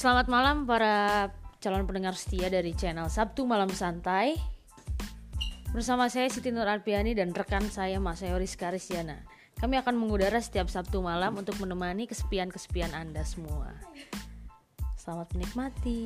Selamat malam para calon pendengar setia dari channel Sabtu Malam Santai. Bersama saya Siti Nur Arpiani dan rekan saya Mas Yoris Karisiana. Kami akan mengudara setiap Sabtu malam untuk menemani kesepian-kesepian Anda semua. Selamat menikmati.